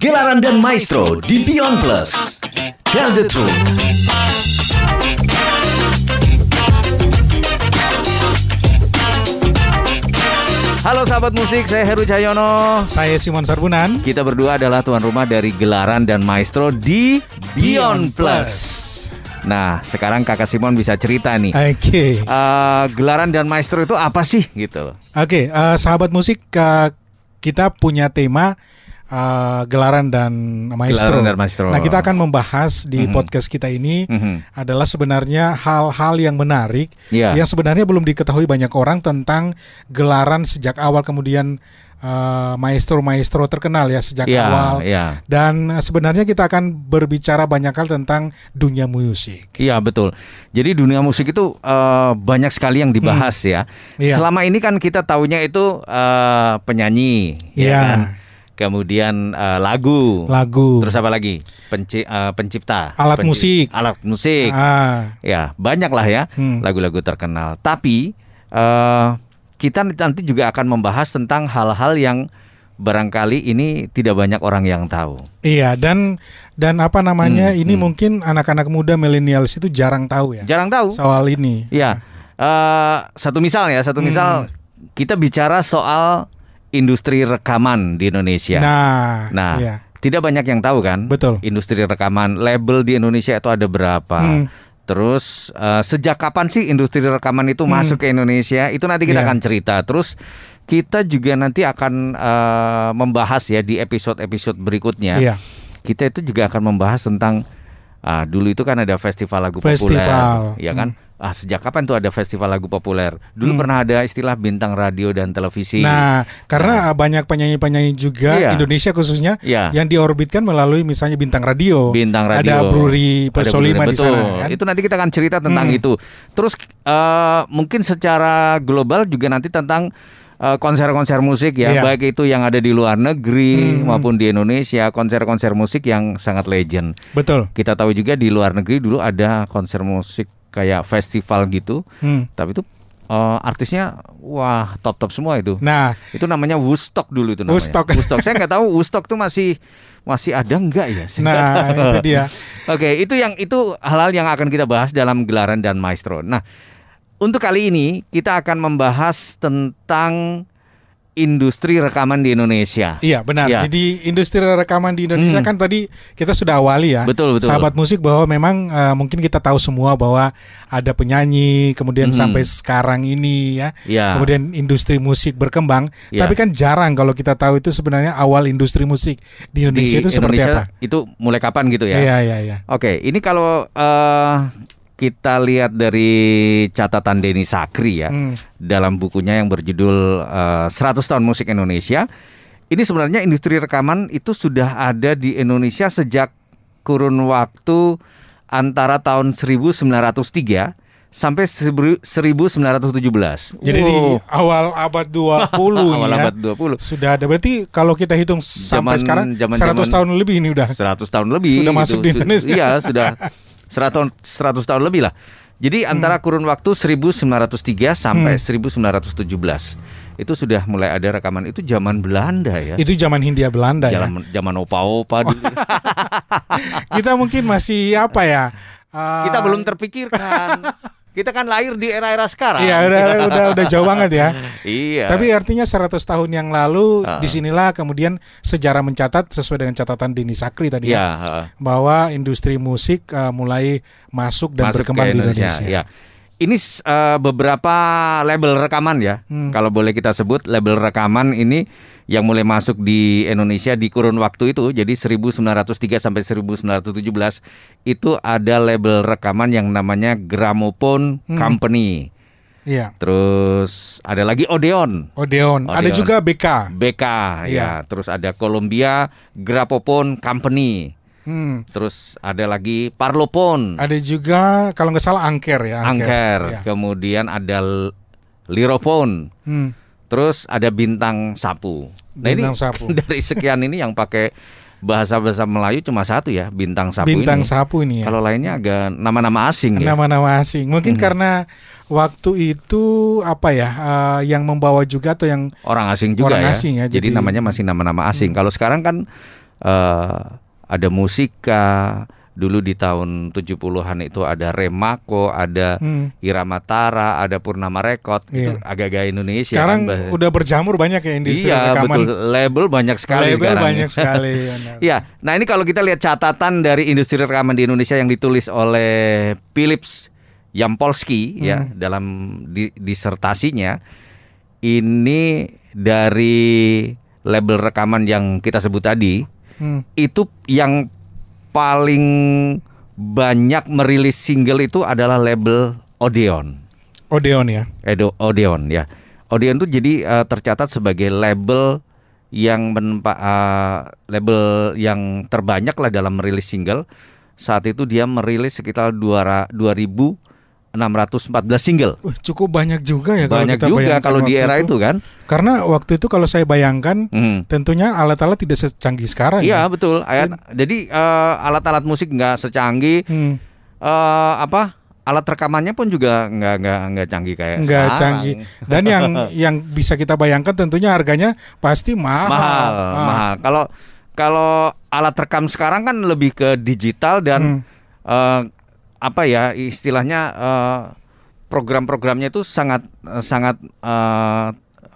Gelaran dan Maestro di Beyond Plus. Tell the truth. Halo sahabat musik, saya Heru Cahyono. Saya Simon Sarbunan. Kita berdua adalah tuan rumah dari Gelaran dan Maestro di Beyond Plus. Nah, sekarang kakak Simon bisa cerita nih. Oke. Eh, gelaran dan Maestro itu apa sih gitu? Oke, eh, sahabat musik eh, kita punya tema eh, gelaran dan maestro. Gelaran dan maestro. Nah, kita akan membahas di Mhm. podcast kita ini Mhm. adalah sebenarnya hal-hal yang menarik Iya. yang sebenarnya belum diketahui banyak orang tentang gelaran sejak awal kemudian eh, maestro-maestro terkenal ya sejak Iya, awal. iya. Dan eh, sebenarnya kita akan berbicara banyak hal tentang dunia musik. Iya betul. Jadi dunia musik itu eh, banyak sekali yang dibahas ya. Iya. Selama ini kan kita taunya itu eh, penyanyi, ya Iya. kan? Kemudian eh, lagu, Lagu. terus apa lagi? Penci- eh, pencipta, Alat musik. alat musik. Ah, Ya banyak lah ya Hmm. lagu-lagu terkenal. Tapi eh, kita nanti juga akan membahas tentang hal-hal yang barangkali ini tidak banyak orang yang tahu. Iya dan dan apa namanya Hmm, ini hmm. mungkin anak-anak muda milenials itu jarang tahu ya Jarang tahu. soal ini. Ya, eh, satu misal ya, satu misal kita bicara soal industri rekaman di Indonesia. Nah, Nah, iya. tidak banyak yang tahu kan? Betul. Industri rekaman label di Indonesia itu ada berapa? Hmm. Terus eh, sejak kapan sih industri rekaman itu Hmm. masuk ke Indonesia? Itu nanti kita Iya. akan cerita. Terus kita juga nanti akan eh, membahas ya di episode-episode berikutnya. Iya. Kita itu juga akan membahas tentang ah, dulu itu kan ada festival lagu Festival. populer, ya kan? Ah, sejak kapan tuh ada festival lagu populer? Dulu pernah ada istilah bintang radio dan televisi. Nah, karena banyak penyanyi-penyanyi juga Iya. Indonesia khususnya Iya. yang diorbitkan melalui misalnya bintang radio. bintang radio. Ada Bruri Persolima di sana kan. Itu nanti kita akan cerita tentang Hmm. itu. Terus eh, mungkin secara global juga nanti tentang eh, konser-konser musik ya, Iya. baik itu yang ada di luar negeri Hmm. maupun di Indonesia, konser-konser musik yang sangat legend. Betul. Kita tahu juga di luar negeri dulu ada konser musik kayak festival gitu, Hmm. tapi itu eh, artisnya wah top-top semua itu. Nah, Itu namanya Woodstock dulu itu namanya. Woodstock. Saya nggak tahu Woodstock tuh masih masih ada nggak ya? Saya nah itu dia. Oke, itu yang itu hal-hal yang akan kita bahas dalam gelaran dan maestro. Nah, untuk kali ini kita akan membahas tentang industri rekaman di Indonesia. Iya benar. Iya. Jadi industri rekaman di Indonesia Hmm. kan tadi kita sudah awali ya. Betul, betul. Sahabat musik bahwa memang eh, mungkin kita tahu semua bahwa ada penyanyi, kemudian Hmm. sampai sekarang ini ya. Ya. Kemudian industri musik berkembang, Iya. tapi kan jarang kalau kita tahu itu sebenarnya awal industri musik di Indonesia di itu seperti Indonesia apa? Itu mulai kapan gitu ya? Iya iya iya. Oke, ini kalau eh, kita lihat dari catatan Denny Sakri ya Hmm. dalam bukunya yang berjudul eh, 100 tahun musik Indonesia. Ini sebenarnya industri rekaman itu sudah ada di Indonesia sejak kurun waktu antara tahun 1903 sampai 1917. Jadi di Wow. awal abad 20 awal ya. abad 20. Sudah ada berarti kalau kita hitung sampai Zaman- sekarang zaman- 100 zaman- tahun lebih ini udah. 100 tahun lebih Udah masuk di Indonesia. Iya, sudah 100 100 tahun lebih lah. Jadi Hmm. antara kurun waktu 1903 sampai 1917 itu sudah mulai ada rekaman itu zaman Belanda ya. Itu zaman Hindia Belanda ya. Zaman zaman opa-opa dulu. Kita mungkin masih apa ya? eh, Kita belum terpikirkan. Kita kan lahir di era-era sekarang. Iya udah udah udah jauh banget ya. Iya. Tapi artinya 100 tahun yang lalu Ah. di sinilah kemudian sejarah mencatat sesuai dengan catatan Dini Sakri tadi Iya, ya, heeh. bahwa industri musik eh, mulai masuk dan masuk berkembang ke di Indonesia. Ya. Ini eh, beberapa label rekaman ya, Hmm. kalau boleh kita sebut label rekaman ini yang mulai masuk di Indonesia di kurun waktu itu, jadi 1903 sampai 1917 itu ada label rekaman yang namanya Gramophone Hmm. Company. Iya. Terus ada lagi Odeon. Odeon. Ada Odeon. juga BK. BK ya, Iya. terus ada Columbia Gramophone Company. Hmm. Terus ada lagi Parlophone. Ada juga kalau nggak salah Angker ya. Angker, Iya. kemudian ada L- Lirofon, Hmm. terus ada bintang sapu. Nah Bintang ini sapu. dari sekian ini yang pakai bahasa-bahasa Melayu cuma satu ya, bintang sapu Bintang ini. sapu ini ya. Kalau lainnya agak nama-nama asing ya. Nama-nama asing. Mungkin Hmm. karena waktu itu apa ya eh, yang membawa juga atau yang Orang asing juga Orang ya. asing ya, Jadi, jadi- namanya masih nama-nama asing. Kalau sekarang kan eh, ada musika, dulu di tahun 70-an itu ada Remako, ada Hmm. Irama Tara, ada Purnama. Itu Iya. agak-agak Indonesia sekarang kan, udah berjamur banyak ya industri Iya, rekaman. betul. Label banyak sekali Label sekarang. banyak sekali. Iya, nah ini kalau kita lihat catatan dari industri rekaman di Indonesia yang ditulis oleh Philips Yampolski ya Hmm. dalam di- disertasinya ini dari label rekaman yang kita sebut tadi Hmm. itu yang paling banyak merilis single itu adalah label Odeon. Odeon ya. Edo Odeon ya. Odeon itu jadi eh, tercatat sebagai label yang menempa, eh, label yang terbanyak lah dalam merilis single. Saat itu dia merilis sekitar 2614 single. Wah, cukup banyak juga ya kalau Banyak kita juga kalau di era itu, kan. Karena waktu itu kalau saya bayangkan Hmm. tentunya alat-alat tidak secanggih sekarang Iya ya. betul. Ayat, jadi eh, alat-alat musik nggak secanggih Hmm. eh, apa alat rekamannya pun juga nggak nggak nggak canggih kayak Nggak sekarang. canggih. Dan yang yang bisa kita bayangkan tentunya harganya pasti mahal. mahal Ah. mahal kalau kalau alat rekam sekarang kan lebih ke digital Hmm. dan eh, apa ya istilahnya eh, program-programnya itu sangat eh, sangat eh,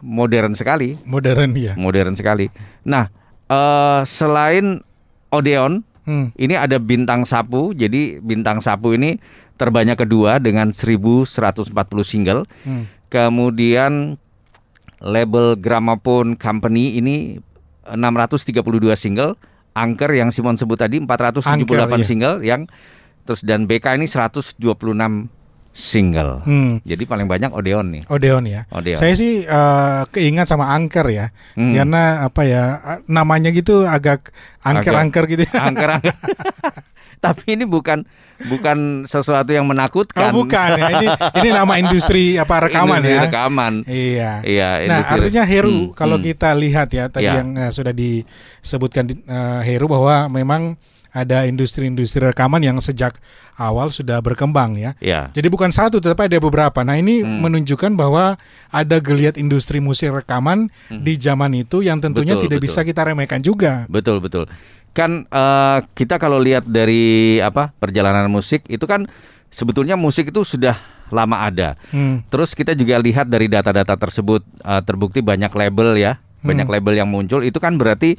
modern sekali Modern ya. modern sekali nah eh, selain Odeon Hmm. ini ada bintang sapu jadi bintang sapu ini terbanyak kedua dengan 1140 single Hmm. Kemudian label Gramophone Company ini 632 single, Angker yang Simon sebut tadi 478 Angker, iya. single yang terus dan BK ini 126 single. Hmm. Jadi paling banyak Odeon nih. Odeon ya. Odeon. Saya sih eh, keingat sama angker ya. Hmm. Karena apa ya eh, namanya gitu agak angker-angker gitu. ya. Angker angker. Tapi ini bukan bukan sesuatu yang menakutkan. Oh bukan ya. Ini ini nama industri apa rekaman Industri ya. Rekaman. Iya. Iya, Nah, artinya Heru Hmm, kalau hmm. kita lihat ya tadi Ya. yang eh, sudah disebutkan di- eh, Heru bahwa memang ada industri-industri rekaman yang sejak awal sudah berkembang ya. Ya. Jadi bukan satu tetapi ada beberapa. Nah, ini Hmm. menunjukkan bahwa ada geliat industri musik rekaman di zaman itu yang tentunya Hmm. Betul, tidak betul. bisa kita remehkan juga. Betul betul. Kan eh, kita kalau lihat dari apa perjalanan musik itu kan sebetulnya musik itu sudah lama ada. Hmm. Terus kita juga lihat dari data-data tersebut eh, terbukti banyak label ya, banyak Hmm. label yang muncul. Itu kan berarti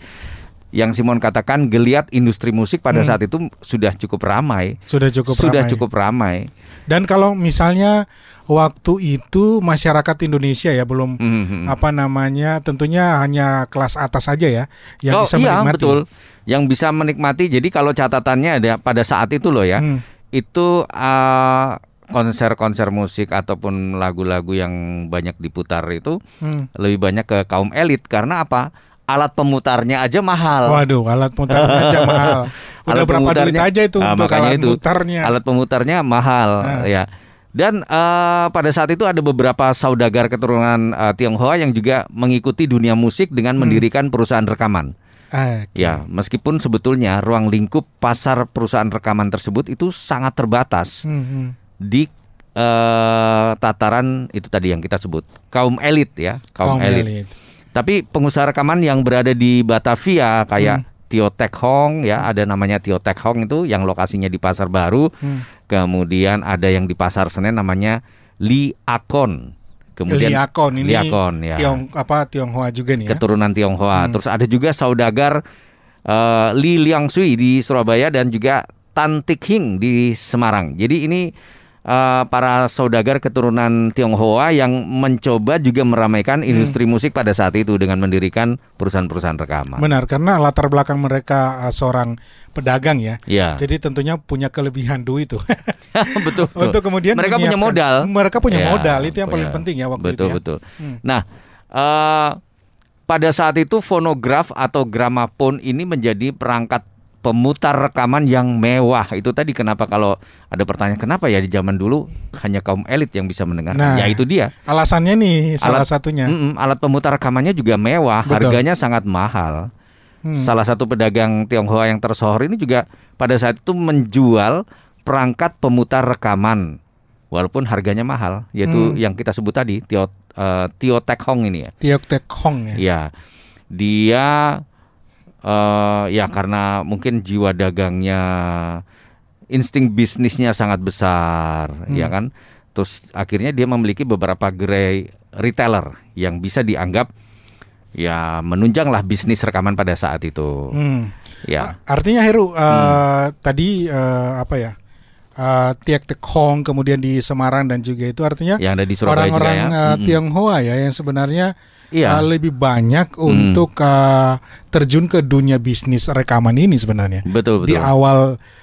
yang Simon katakan geliat industri musik pada Hmm. saat itu sudah cukup ramai. Sudah cukup sudah ramai. cukup ramai. Dan kalau misalnya waktu itu masyarakat Indonesia ya belum Mhm. apa namanya tentunya hanya kelas atas saja ya yang oh bisa iya menikmati. betul. Yang bisa menikmati. Jadi kalau catatannya ada pada saat itu loh ya. Hmm. itu eh, konser-konser musik ataupun lagu-lagu yang banyak diputar itu Hmm. lebih banyak ke kaum elit karena apa? Alat pemutarnya aja mahal. Waduh, alat mutarnya aja mahal. Udah Alat berapa duit pemutarnya- aja itu Ah, untuk alat itu. mutarnya? Alat pemutarnya mahal Ah. ya. Dan eh, pada saat itu ada beberapa saudagar keturunan eh, Tionghoa yang juga mengikuti dunia musik dengan Hmm. mendirikan perusahaan rekaman. Ah, oke. Ya, meskipun sebetulnya ruang lingkup pasar perusahaan rekaman tersebut itu sangat terbatas Hmm, hmm. di eh, tataran itu tadi yang kita sebut kaum elit ya, kaum, Kaum elit. elit. Tapi pengusaha rekaman yang berada di Batavia kayak Hmm. Tio Tech Hong ya, ada namanya Tio Tech Hong itu yang lokasinya di Pasar Baru. Hmm. Kemudian ada yang di Pasar Senen namanya Li Akon. Kemudian Liakon ini Liakon, ya. Tiong apa Tionghoa juga nih ya. keturunan Tionghoa. Hmm. Terus ada juga saudagar eh, Li Liangsui di Surabaya dan juga Tan Tik Hing di Semarang. Jadi ini eh, para saudagar keturunan Tionghoa yang mencoba juga meramaikan Hmm. industri musik pada saat itu dengan mendirikan perusahaan-perusahaan rekaman. Benar, karena latar belakang mereka uh, seorang pedagang ya. Ya, Jadi tentunya punya kelebihan duit tuh. betul. betul. Untuk kemudian mereka punya modal. Mereka punya Ya, modal, itu yang paling penting ya waktu betul, itu ya. Betul, Hmm. Nah, eh, pada saat itu fonograf atau gramafon ini menjadi perangkat pemutar rekaman yang mewah. Itu tadi kenapa kalau ada pertanyaan kenapa ya di zaman dulu hanya kaum elit yang bisa mendengar? Nah, ya itu dia. Alasannya nih salah Alat- satunya. Mm-mm, alat pemutar rekamannya juga mewah, Betul. harganya sangat mahal. Hmm. salah satu pedagang Tionghoa yang tersohor ini juga pada saat itu menjual perangkat pemutar rekaman walaupun harganya mahal yaitu Hmm. yang kita sebut tadi Tio eh, Tio Tek Hong ini ya. Tiok Tek Hong ya. Ya, dia eh ya karena mungkin jiwa dagangnya, insting bisnisnya sangat besar, ya kan. Terus akhirnya dia memiliki beberapa gerai retailer yang bisa dianggap ya menunjanglah bisnis rekaman pada saat itu. Hmm. Ya, A- Artinya Heru uh, tadi uh, apa ya? Uh, Tiak Tek Hong kemudian di Semarang dan juga itu artinya yang ada di Surabaya juga orang-orang ya. uh. Tionghoa ya yang sebenarnya Iya. uh, lebih banyak untuk uh, terjun ke dunia bisnis rekaman ini sebenarnya Betul di betul. awal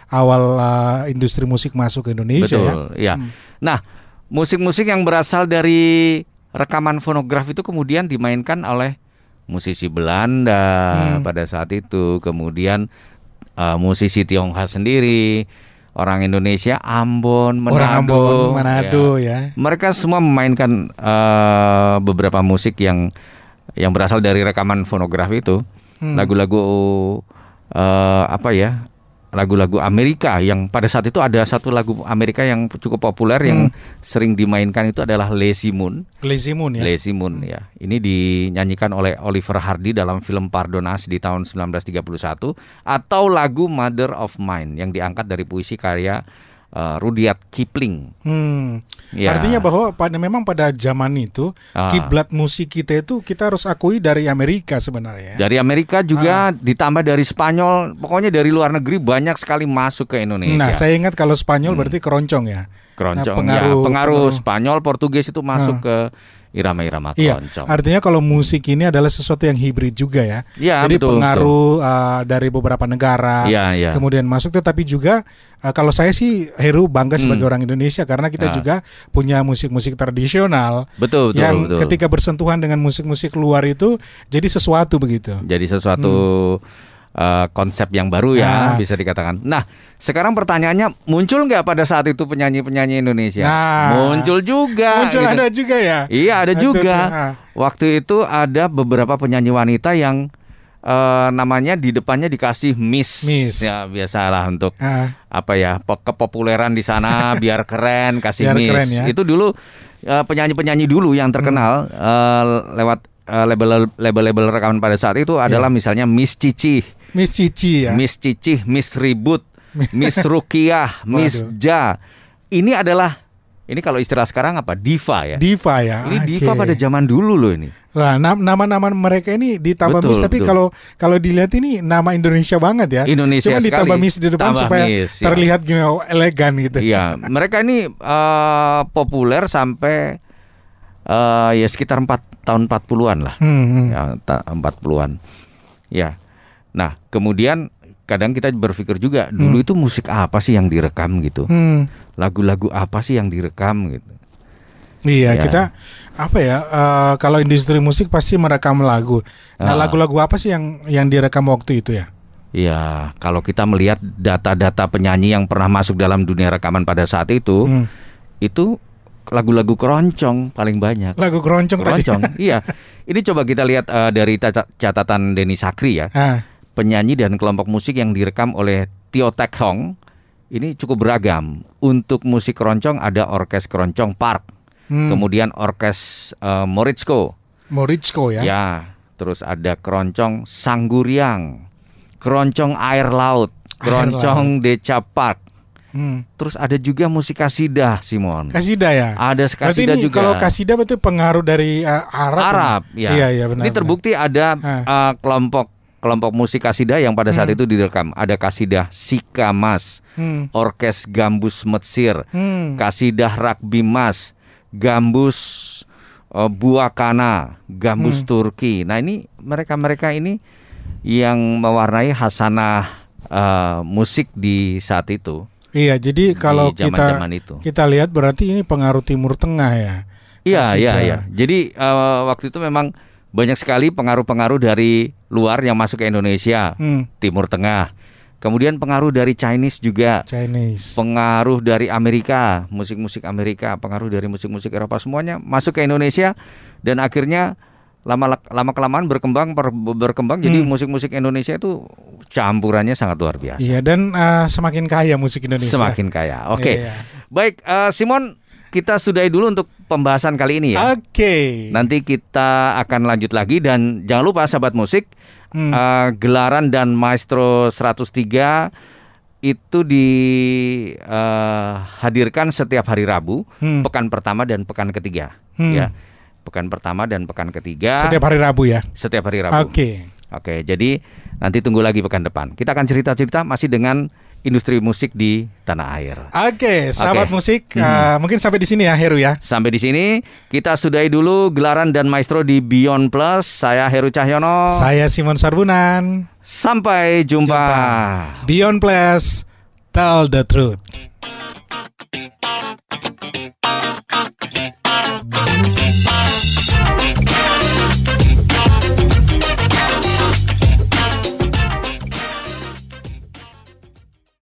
awal uh, industri musik masuk ke Indonesia ya. Betul, ya. Nah, musik-musik yang berasal dari rekaman fonograf itu kemudian dimainkan oleh musisi Belanda Hmm. pada saat itu, kemudian uh, musisi Tionghoa sendiri, orang Indonesia, Ambon, Manado, Orang Ambon, Manado ya. ya. Mereka semua memainkan uh, beberapa musik yang yang berasal dari rekaman fonograf itu, Hmm. lagu-lagu uh, apa ya? Lagu-lagu Amerika yang pada saat itu ada satu lagu Amerika yang cukup populer yang sering dimainkan itu adalah Lazy Moon. Lazy Moon ya. Lazy Moon ya. Ini dinyanyikan oleh Oliver Hardy dalam film Pardonas di tahun 1931 atau lagu Mother of Mine yang diangkat dari puisi karya uh, Rudyard Kipling. Hmm. Ya. Artinya bahwa pada memang pada zaman itu Ah. kiblat musik kita itu kita harus akui dari Amerika sebenarnya. ya. Dari Amerika juga Ah. ditambah dari Spanyol, pokoknya dari luar negeri banyak sekali masuk ke Indonesia. Nah, saya ingat kalau Spanyol berarti keroncong ya. keroncong Nah, pengaruh- ya, pengaruh pengaruh. Spanyol, Portugis itu masuk ke irama-irama Iya, keroncong. artinya kalau musik ini adalah sesuatu yang hibrid juga ya. Iya, Jadi betul, pengaruh uh, dari beberapa negara Iya, iya. kemudian masuk tetapi juga uh, kalau saya sih Heru bangga sebagai orang Indonesia karena kita Hmm. Ah. juga punya musik-musik tradisional Betul, betul, yang betul. ketika bersentuhan dengan musik-musik luar itu jadi sesuatu begitu. Jadi sesuatu uh, konsep yang baru ya Hmm. Ah. bisa dikatakan. Nah, sekarang pertanyaannya muncul nggak pada saat itu penyanyi-penyanyi Indonesia? Nah. muncul juga. Muncul gitu. ada juga ya. Iya ada juga. ah. Waktu itu ada beberapa penyanyi wanita yang eh, namanya di depannya dikasih Miss. Miss. Ya biasalah untuk Ah, apa ya po- kepopuleran di sana biar keren kasih Biar Miss. keren ya. Itu dulu eh, penyanyi-penyanyi dulu yang terkenal Hmm. eh, lewat eh, label label-label rekaman pada saat itu adalah misalnya Miss Cici, Miss Cici ya. Miss Cici, Miss Ribut, Miss Rukiah, Miss Waduh. Ja. Ini adalah ini kalau istilah sekarang apa? Diva ya. Diva ya. Ini diva Oke. pada zaman dulu loh ini. Nam- nama-nama mereka ini ditambah Betul, Miss tapi betul. kalau kalau dilihat ini nama Indonesia banget ya. Indonesia Cuma ditambah sekali. Miss di depan Tambah supaya Miss, ya. terlihat gini oh, elegan gitu. Iya, mereka ini eh, populer sampai eh, ya sekitar 4 tahun 40-an lah. Hmm, hmm. Ya, ta- 40-an. Ya. Nah, kemudian kadang kita berpikir juga dulu itu musik apa sih yang direkam gitu? Hmm. Lagu-lagu apa sih yang direkam gitu? Iya, Ya. kita apa ya? eh, kalau industri musik pasti merekam lagu. Nah, Ah. lagu-lagu apa sih yang yang direkam waktu itu ya? Ya, kalau kita melihat data-data penyanyi yang pernah masuk dalam dunia rekaman pada saat itu, Hmm. itu lagu-lagu keroncong paling banyak. Lagu keroncong, tadi. Keroncong, iya. Ini coba kita lihat eh, dari tata- catatan Denny Sakri ya, Ah, penyanyi dan kelompok musik yang direkam oleh Tio Tek Hong ini cukup beragam. Untuk musik keroncong ada orkes keroncong Park, hmm. kemudian orkes eh, Moritsko, Moritsko ya. ya, terus ada keroncong Sangguriang, keroncong Air Laut, keroncong Deca Park, Hmm. terus ada juga musik kasidah Simon. Kasida ya. Ada kasidah ini juga. kalau kasida berarti pengaruh dari eh, Arab. Arab, ini? ya. Iya, iya benar. Ini terbukti ada Ah. uh, kelompok kelompok musik kasidah yang pada saat Hmm. itu direkam. Ada kasidah Sika Mas. Hmm. Orkes Gambus Metsir, Hmm. kasidah Rakbi Mas, Gambus uh, Buakana, Gambus Hmm. Turki. Nah ini mereka-mereka ini yang mewarnai hasanah uh, musik di saat itu. Iya, jadi kalau kita itu. kita lihat berarti ini pengaruh Timur Tengah ya. Iya, iya, iya. Jadi eh, waktu itu memang banyak sekali pengaruh-pengaruh dari luar yang masuk ke Indonesia, Hmm. Timur Tengah. Kemudian pengaruh dari Chinese juga, Chinese. pengaruh dari Amerika, musik-musik Amerika, pengaruh dari musik-musik Eropa semuanya masuk ke Indonesia dan akhirnya lama lama kelamaan berkembang per- berkembang jadi Hmm. musik-musik Indonesia itu campurannya sangat luar biasa. Iya dan eh, semakin kaya musik Indonesia. Semakin kaya. Oke. Iya. Baik, eh, Simon, kita sudahi dulu untuk pembahasan kali ini ya. Oke. Nanti kita akan lanjut lagi dan jangan lupa sahabat musik Hmm. eh, gelaran dan Maestro 103 itu dihadirkan setiap hari Rabu, Hmm. pekan pertama dan pekan ketiga, Hmm. ya. Pekan pertama dan pekan ketiga Setiap hari Rabu ya. setiap hari Rabu. Oke. Oke, jadi nanti tunggu lagi pekan depan. Kita akan cerita-cerita masih dengan industri musik di tanah air. Oke, sahabat Oke. musik, Mhm. eh, mungkin sampai di sini ya Heru ya. Sampai di sini kita sudahi dulu gelaran dan maestro di Beyond Plus. Saya Heru Cahyono. Saya Simon Sarbunan. Sampai jumpa. Beyond Plus, tell the truth.